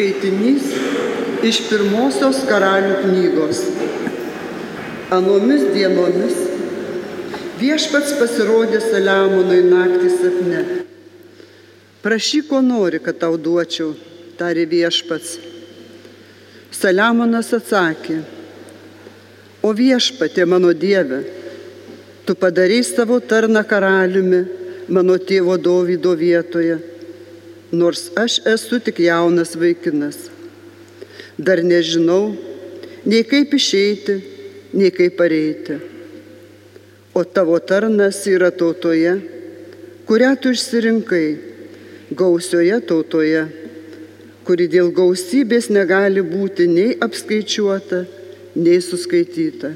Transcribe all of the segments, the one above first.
Skaitinys iš pirmosios karalių knygos. Anomis dienomis viešpats pasirodė Saliamonui naktį sapne. Prašyk, ko nori, kad tau duočiau, tarė viešpats. Saliamonas atsakė, o viešpatė mano Dieve, tu padarei savo tarną karaliumi mano tėvo Dovydo vietoje nors aš esu tik jaunas vaikinas. Dar nežinau nei kaip išeiti, nei kaip pareiti. O tavo tarnas yra tautoje, kurią tu išsirinkai, gausioje tautoje, kuri dėl gausybės negali būti nei apskaičiuota, nei suskaityta.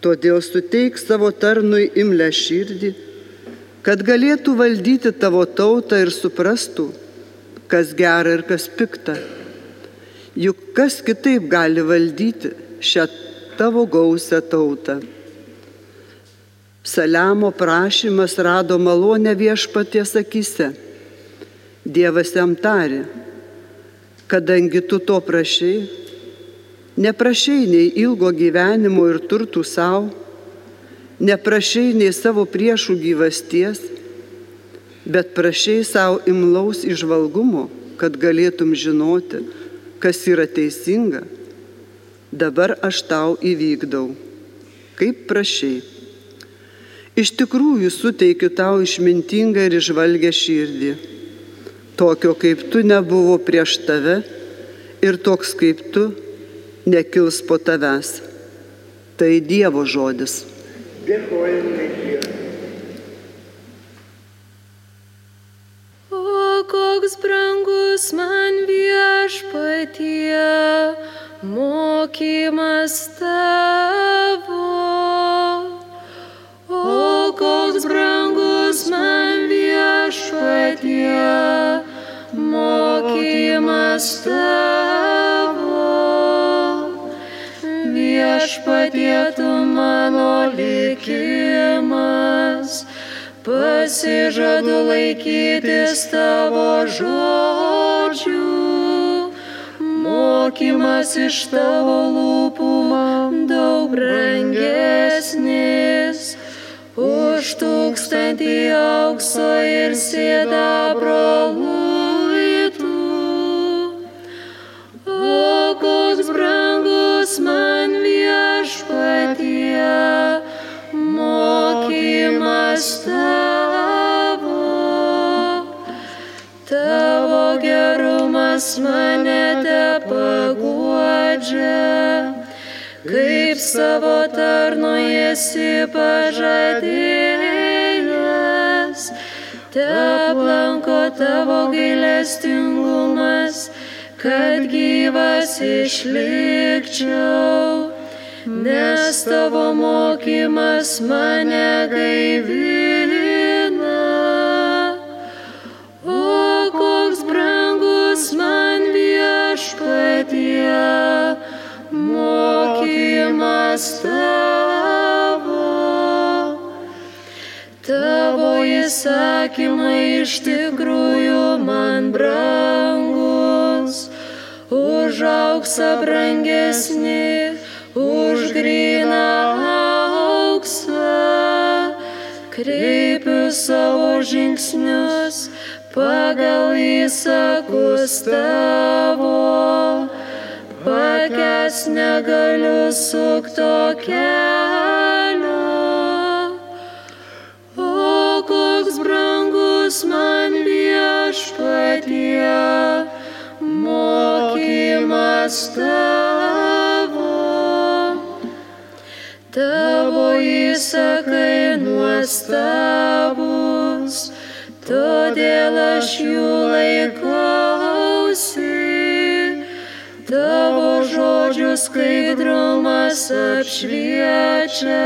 Todėl suteik savo tarnui imlę širdį kad galėtų valdyti tavo tautą ir suprastų, kas gera ir kas pikta. Juk kas kitaip gali valdyti šią tavo gausią tautą. Saliamo prašymas rado malonę viešpaties akise. Dievas jam tarė, kadangi tu to prašai, neprašai nei ilgo gyvenimo ir turtų savo, neprašai nei savo priešų gyvasties, bet prašai savo imlaus išvalgumo, kad galėtum žinoti, kas yra teisinga, dabar aš tau įvykdau, kaip prašai. Iš tikrųjų suteikiu tau išmintingą ir išvalgę širdį. Tokio kaip tu nebuvo prieš tave ir toks kaip tu nekils po tavęs. Tai Dievo žodis. Dėkojame Dievui. O koks brangus man viešpatie, mokymas tavo. O koks brangus man viešpatie, mokymas tavo. Viešpatie tu mano likimas, pasižadu laikytis tavo žodžių, mokymas iš tavo lūpų man daug brangesnis. Už tūkstantį aukso ir siedabro luitų. Mokymas tavo. Tavo gerumas mane te paguodžia, kaip savo tarnu esi pažadėjęs. Te aplanko tavo gailestingumas, kad gyvas išlikčiau nes tavo mokymas mane gaivina. O koks brangus man viešpatie, mokymas tavo. Tavo įsakymai iš tikrųjų man brangus, už auksą brangesni už gryną auksą. Kreipiu savo žingsnius pagal įsakus tavo. Pakęs negaliu sukto kelio. O koks brangus man viešpatie, mokymas tavo. Tavo įsakai nuostabus, todėl aš jų laikausi. Tavo žodžių skaidrumas apšviečia,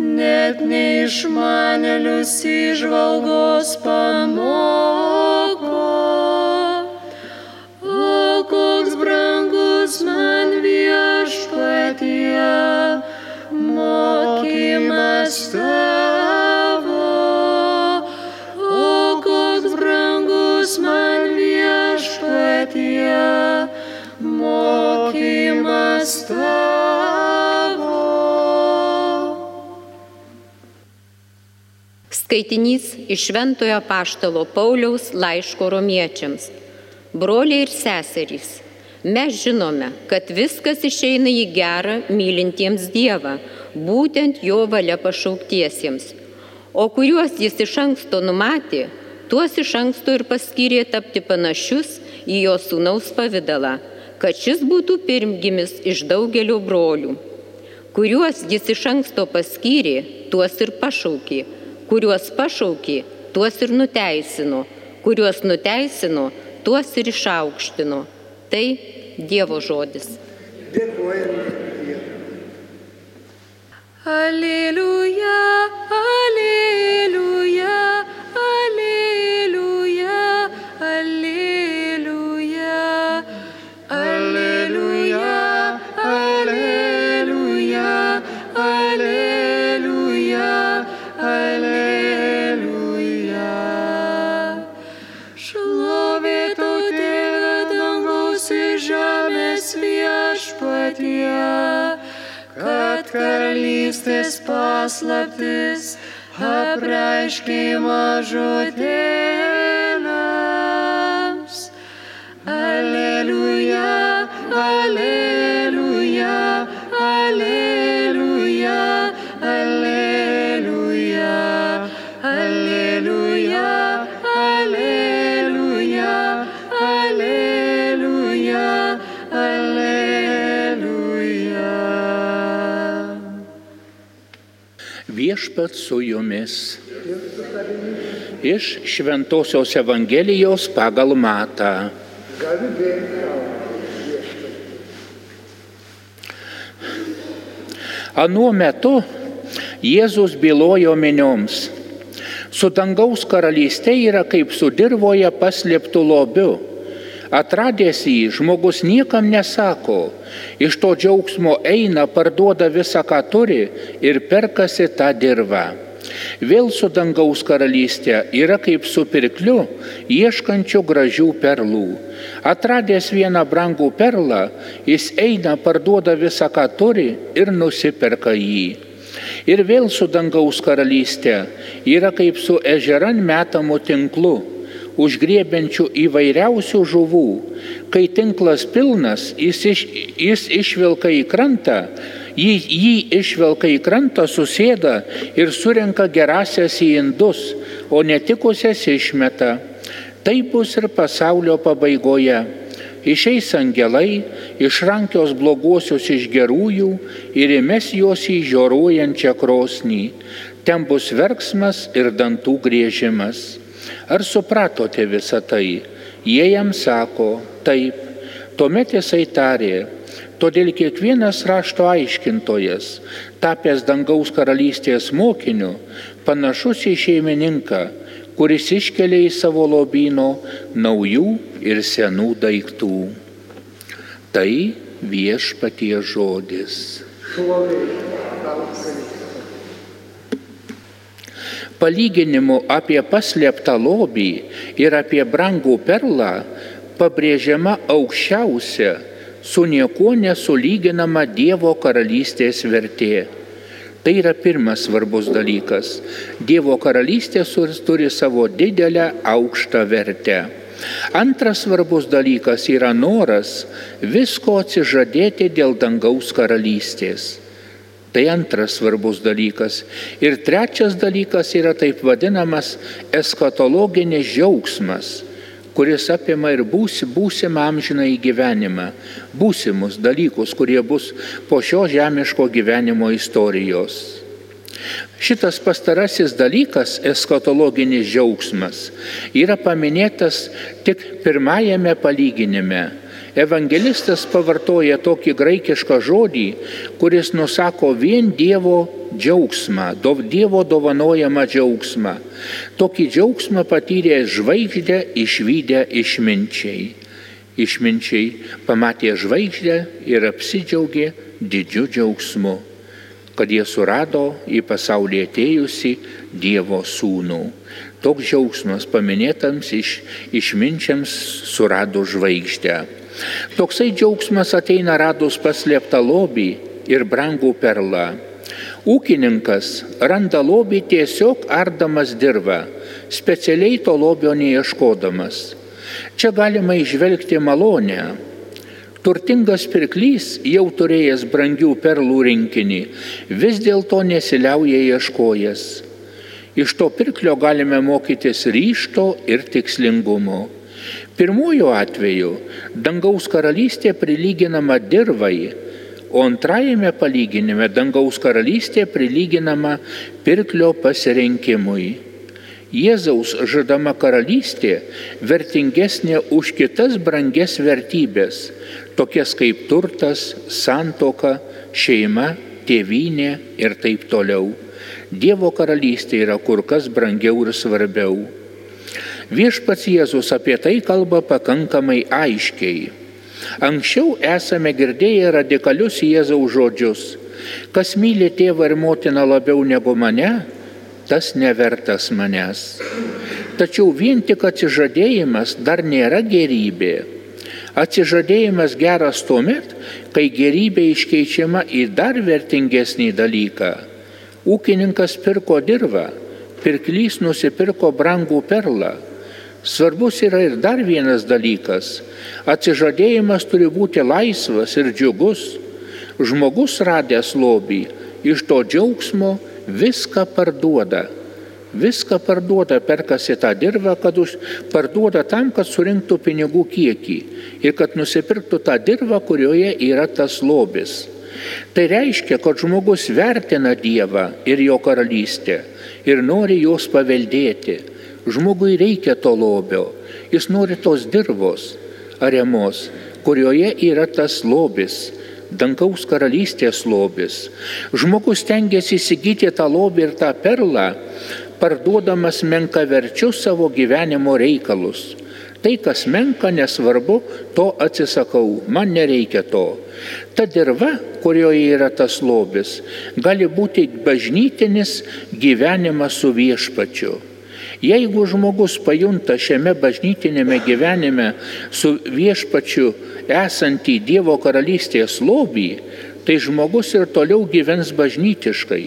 net neišmanelius įžvalgos pamoko. tavo, o koks brangus man viešpatie, mokymas tavo. Skaitinys iš Šventojo Paštalo Pauliaus laiško romiečiams. Broliai ir seserys, mes žinome, kad viskas išeina į gerą mylintiems Dievą būtent jo valia pašauktiesiems. O kuriuos jis iš anksto numatė, tuos iš anksto ir paskyrė tapti panašius į jo sūnaus pavydalą, kad šis būtų pirmgimis iš daugelio brolių. Kuriuos jis iš anksto paskyrė, tuos ir pašaukė kuriuos pašaukė, tuos ir nuteisino, kuriuos nuteisino, tuos ir išaukštino. Tai Dievo žodis. Dėkojame Dievui. Paslaptis apreiškiai mažutėliams. Viešpat su jumis. Iš Šventojios Evangelijos pagal Matą. Anuo metu Jėzus bylojo minioms. Su dangaus karalystė yra kaip su dirboje paslėptų lobiu. Atradęs jį, žmogus niekam nesako, iš to džiaugsmo eina, parduoda visą, ką turi ir perkasi tą dirbą. Vėl su dangaus karalystė yra kaip su pirkliu, ieškančiu gražių perlų. Atradęs vieną brangų perlą, jis eina, parduoda visą, ką turi ir nusiperka jį. Ir vėl su dangaus karalystė yra kaip su ežeran metamu tinklu užgriebiančių įvairiausių žuvų. Kai tinklas pilnas, jis, iš, jis išvilka į krantą, jį, jį išvilka į krantą, susėda ir surenka gerasias į indus, o netikusias išmeta. Taip bus ir pasaulio pabaigoje. Išeis angelai, išrankios bloguosius iš gerųjų ir įmes juos į žioruojančią krosnį. Ten bus verksmas ir dantų grėžimas. Ar supratote visą tai? Jie jam sako, taip. Tuomet jisai tarė, todėl kiekvienas rašto aiškintojas, tapęs dangaus karalystės mokiniu, panašus į šeimininką, kuris iškelia į savo lobyno naujų ir senų daiktų. Tai viešpatie žodis. Palyginimu apie paslėptą lobį ir apie brangų perlą pabrėžiama aukščiausia, su niekuo nesulyginama Dievo karalystės vertė. Tai yra pirmas svarbus dalykas. Dievo karalystė turi savo didelę aukštą vertę. Antras svarbus dalykas yra noras visko atsižadėti dėl dangaus karalystės. Tai antras svarbus dalykas. Ir trečias dalykas yra taip vadinamas eskatologinis džiaugsmas, kuris apima ir būsi, būsimą amžiną į gyvenimą, būsimus dalykus, kurie bus po šio žemiško gyvenimo istorijos. Šitas pastarasis dalykas, eskatologinis džiaugsmas, yra paminėtas tik pirmajame palyginime. Evangelistas pavartoja tokį graikišką žodį, kuris nusako vien Dievo džiaugsmą, Dievo dovanojamą džiaugsmą. Tokį džiaugsmą patyrė žvaigždę išvykę išminčiai. Išminčiai pamatė žvaigždę ir apsidžiaugė didžiu džiaugsmu, kad jie surado į pasaulį atėjusi Dievo sūnų. Toks džiaugsmas paminėtams iš, išminčiams surado žvaigždę. Toksai džiaugsmas ateina radus paslėptą lobį ir brangų perlą. Ūkininkas randa lobį tiesiog ardamas dirbą, specialiai to lobio neieškodamas. Čia galima išvelgti malonę. Turtingas pirklys, jau turėjęs brangių perlų rinkinį, vis dėlto nesiliauja ieškojas. Iš to pirklio galime mokytis ryšto ir tikslingumo. Pirmuoju atveju dangaus karalystė prilyginama dirvai, o antrajame palyginime dangaus karalystė prilyginama pirklio pasirinkimui. Jėzaus žadama karalystė vertingesnė už kitas brangias vertybės, tokias kaip turtas, santoka, šeima, tėvynė ir taip toliau. Dievo karalystė yra kur kas brangiau ir svarbiau. Viešpats Jėzus apie tai kalba pakankamai aiškiai. Anksčiau esame girdėję radikalius Jėzaus žodžius. Kas myli tėvą ir motiną labiau negu mane, tas nevertas manęs. Tačiau vien tik atsižadėjimas dar nėra gerybė. Atsižadėjimas geras tuomet, kai gerybė iškeičiama į dar vertingesnį dalyką. Ūkininkas pirko dirbą, pirklys nusipirko brangų perlą. Svarbus yra ir dar vienas dalykas. Atsižadėjimas turi būti laisvas ir džiugus. Žmogus radęs lobį iš to džiaugsmo viską parduoda. Viską parduoda, perkasi tą dirbą, kad už, parduoda tam, kad surinktų pinigų kiekį ir kad nusipirktų tą dirbą, kurioje yra tas lobis. Tai reiškia, kad žmogus vertina Dievą ir jo karalystę ir nori jos paveldėti. Žmogui reikia to lobio, jis nori tos dirbos, aremos, kurioje yra tas lobis, dangaus karalystės lobis. Žmogus tengiasi įsigyti tą lobį ir tą perlą, parduodamas menkaverčius savo gyvenimo reikalus. Tai, kas menka, nesvarbu, to atsisakau, man nereikia to. Ta dirba, kurioje yra tas lobis, gali būti bažnytinis gyvenimas su viešpačiu. Jeigu žmogus pajunta šiame bažnytinėme gyvenime su viešpačiu esantį Dievo karalystės lobį, tai žmogus ir toliau gyvens bažnytiškai,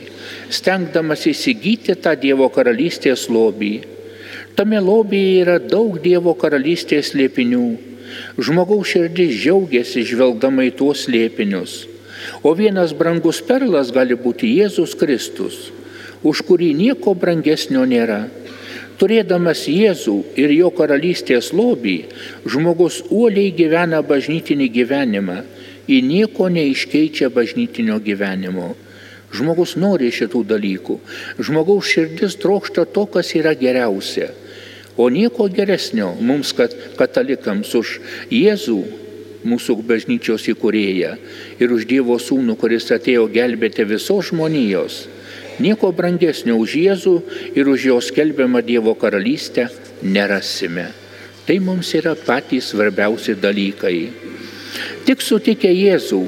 stengdamas įsigyti tą Dievo karalystės lobį. Tame lobyje yra daug Dievo karalystės liepinių. Žmogaus širdis džiaugiasi žvelgdama į tuos liepinius. O vienas brangus perlas gali būti Jėzus Kristus, už kurį nieko brangesnio nėra. Turėdamas Jėzų ir jo karalystės lobį, žmogus uoliai gyvena bažnytinį gyvenimą, į nieko neiškeičia bažnytinio gyvenimo. Žmogus nori šitų dalykų. Žmogaus širdis trokšta to, kas yra geriausia. O nieko geresnio mums, kad katalikams, už Jėzų, mūsų bažnyčios įkūrėją ir už Dievo sūnų, kuris atėjo gelbėti visos žmonijos Nieko brangesnio už Jėzų ir už jo skelbiamą Dievo karalystę nerasime. Tai mums yra patys svarbiausi dalykai. Tik sutikę Jėzų,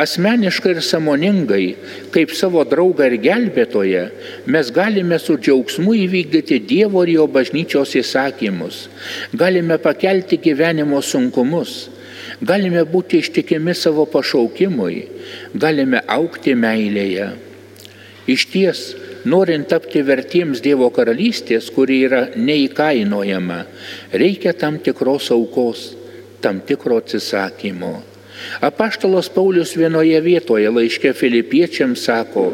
asmeniškai ir samoningai, kaip savo draugą ir gelbėtoją, mes galime su džiaugsmu įvykdyti Dievo ir jo bažnyčios įsakymus, galime pakelti gyvenimo sunkumus, galime būti ištikimi savo pašaukimui, galime aukti meilėje. Iš ties, norint tapti vertiems Dievo karalystės, kuri yra neįkainojama, reikia tam tikros aukos, tam tikro atsisakymo. Apaštalos Paulius vienoje vietoje laiške filipiečiams sako,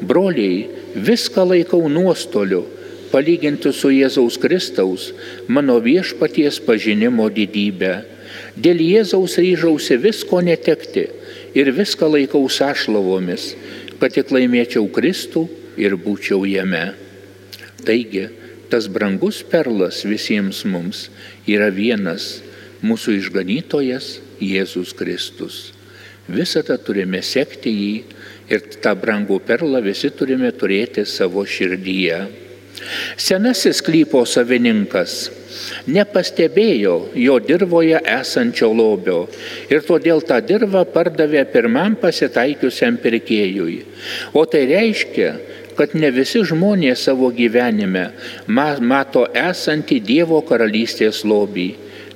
broliai, viską laikau nuostoliu, palyginti su Jėzaus Kristaus, mano viešpaties pažinimo didybę. Dėl Jėzaus ryžausi visko netekti ir viską laikau sąšlavomis, kad tik laimėčiau Kristų ir būčiau jame. Taigi, tas brangus perlas visiems mums yra vienas mūsų išganytojas Jėzus Kristus. Visada turime sekti jį ir tą brangų perlą visi turime turėti savo širdyje. Senasis klypo savininkas nepastebėjo jo dirboje esančio lobio ir todėl tą dirbą pardavė pirmam pasitaikiusiam pirkėjui. O tai reiškia, kad ne visi žmonės savo gyvenime mato esantį Dievo karalystės lobį,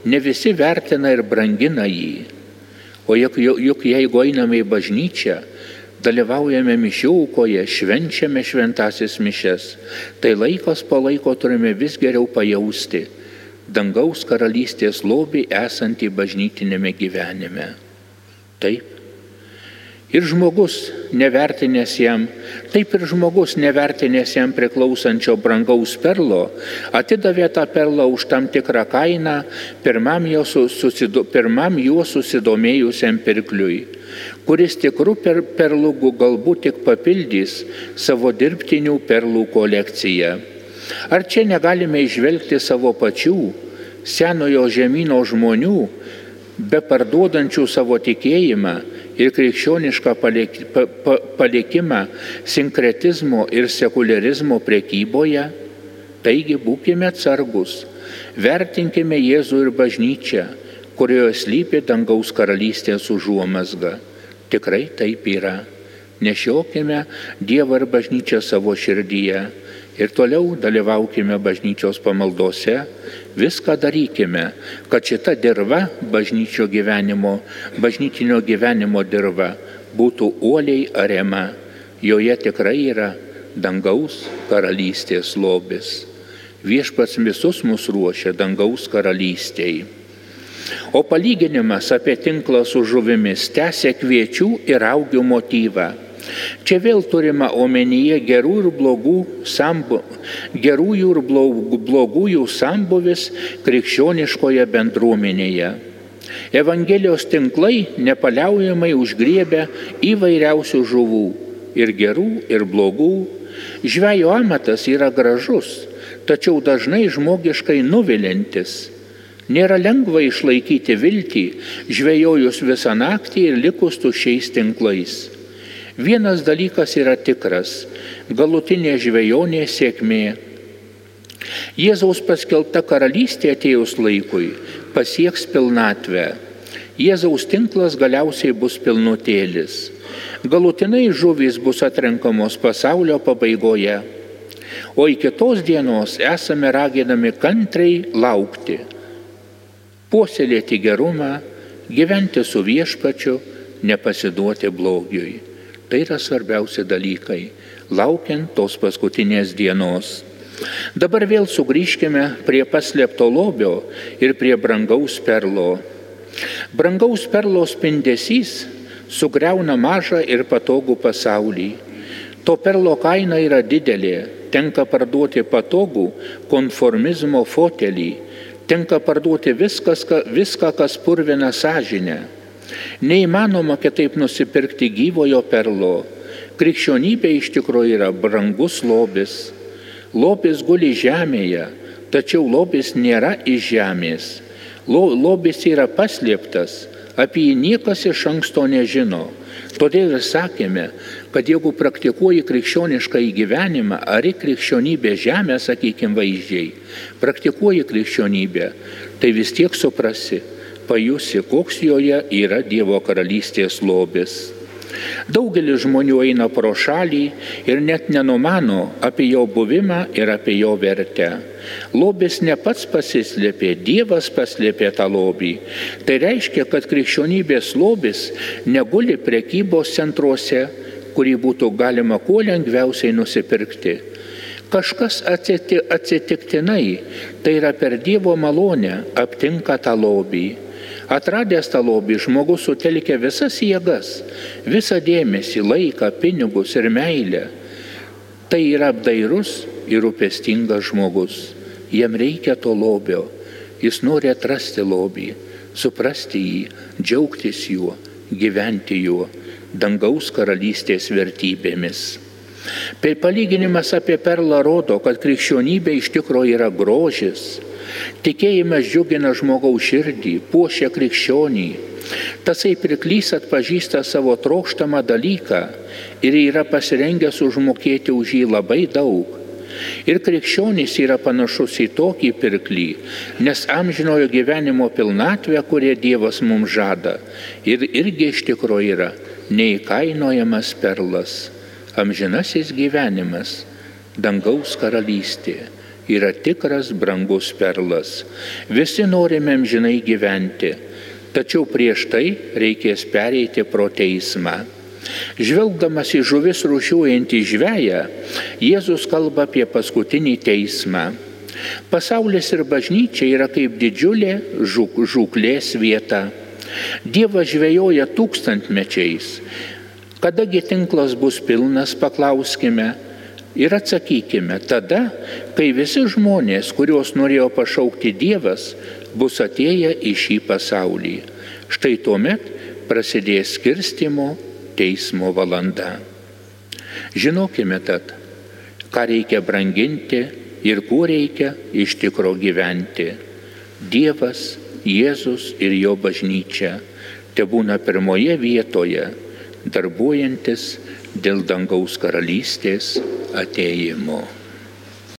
ne visi vertina ir brangina jį. O juk, juk jeigu einame į bažnyčią, dalyvaujame mišiaukoje, švenčiame šventasis mišes, tai laikas po laiko turime vis geriau pajausti dangaus karalystės lobį esantį bažnytinėme gyvenime. Taip. Ir žmogus nevertinės jam, taip ir žmogus nevertinės jam priklausančio brangaus perlo, atidavė tą perlą už tam tikrą kainą pirmam jo, susido, pirmam juo susidomėjusiam pirkliui, kuris tikrų per, perlų galbūt tik papildys savo dirbtinių perlų kolekciją. Ar čia negalime išvelgti savo pačių, senojo žemynų žmonių, be parduodančių savo tikėjimą ir krikščionišką palikimą sinkretizmo ir sekularizmo prekyboje? Taigi būkime atsargus, vertinkime Jėzų ir bažnyčią, kurioje slypi dangaus karalystės užuomasga. Tikrai taip yra. Nešiokime Dievą ir bažnyčią savo širdyje ir toliau dalyvaukime bažnyčios pamaldose, viską darykime, kad šita dirba bažnyčio gyvenimo, bažnytinio gyvenimo dirba būtų uoliai arema, joje tikrai yra dangaus karalystės lobis. Viešpats visus mus ruošia dangaus karalystėjai. O palyginimas apie tinklą su žuvimis tęsia kviečių ir augių motyvą Čia vėl turima omenyje gerų ir blogų sambu, gerųjų ir blogųjų sambuvis krikščioniškoje bendruomenėje. Evangelijos tinklai nepaliaujamai užgriebia įvairiausių žuvų - ir gerų, ir blogų. Žvejo amatas yra gražus, tačiau dažnai žmogiškai nuvilintis. Nėra lengva išlaikyti viltį, žvejojus visą naktį ir likus tušiais tinklais. Vienas dalykas yra tikras - galutinė žvejonė sėkmė. Jėzaus paskelbta karalystė atėjus laikui pasieks pilnatvę. Jėzaus tinklas galiausiai bus pilnutėlis. Galutinai žuvys bus atrenkamos pasaulio pabaigoje. O iki tos dienos esame raginami kantriai laukti, puoselėti gerumą, gyventi su viešpačiu, nepasiduoti blogiui. Tai yra svarbiausi dalykai, laukiant tos paskutinės dienos. Dabar vėl sugrįžkime prie paslėpto lobio ir prie brangaus perlo. Brangaus perlo spindesys sugriauna mažą ir patogų pasaulį. To perlo kaina yra didelė, tenka parduoti patogų konformizmo fotelį, tenka parduoti viskas, viską, kas purvina sąžinę. Neįmanoma kitaip nusipirkti gyvojo perlo. Krikščionybė iš tikrųjų yra brangus lobis. Lobis guli žemėje, tačiau lobis nėra iš žemės. Lobis yra paslėptas, apie jį niekas iš anksto nežino. Todėl ir sakėme, kad jeigu praktikuoji krikščionišką įgyvenimą ar į krikščionybę žemę, sakykime vaizdžiai, praktikuoji krikščionybę, tai vis tiek suprasi, pajusi, koks joje yra Dievo karalystės lobis. Daugelis žmonių eina pro šalį ir net nenumano apie jo buvimą ir apie jo vertę. Lobis ne pats pasislėpė, Dievas paslėpė tą lobį. Tai reiškia, kad krikščionybės lobis neguli prekybos centruose, kurį būtų galima kuo lengviausiai nusipirkti. Kažkas atsitiktinai, tai yra per Dievo malonę, aptinka tą lobį. Atradęs tą lobį, žmogus sutelkia visas jėgas, visą dėmesį, laiką, pinigus ir meilę. Tai yra apdairus ir rūpestingas žmogus. Jam reikia to lobio. Jis nori atrasti lobį, suprasti jį, džiaugtis juo, gyventi juo, dangaus karalystės vertybėmis. Tai palyginimas apie perlą rodo, kad krikščionybė iš tikrųjų yra grožis Tikėjimas džiugina žmogaus širdį, puošia krikščionį. Tasai priklys atpažįsta savo trokštamą dalyką ir yra pasirengęs užmokėti už jį labai daug. Ir krikščionys yra panašus į tokį pirklį, nes amžinojo gyvenimo pilnatvė, kurie Dievas mums žada, ir irgi iš tikrųjų yra neįkainojamas perlas, amžinasis gyvenimas, dangaus karalystė yra tikras brangus perlas. Visi norime amžinai gyventi, tačiau prieš tai reikės pereiti pro teismą. Žvelgdamas į žuvis rušiuojantį žvėją, Jėzus kalba apie paskutinį teismą. Pasaulis ir bažnyčia yra kaip didžiulė žuk, žuklės vieta. Dievas žvejoja tūkstantmečiais. Kadagi tinklas bus pilnas, paklauskime. Ir atsakykime, tada, kai visi žmonės, kuriuos norėjo pašaukti Dievas, bus atėję į šį pasaulį. Štai tuomet prasidės skirstimo teismo valanda. Žinokime tad, ką reikia branginti ir kuo reikia iš tikro gyventi. Dievas, Jėzus ir jo bažnyčia te būna pirmoje vietoje, darbuojantis dėl dangaus karalystės ateimo.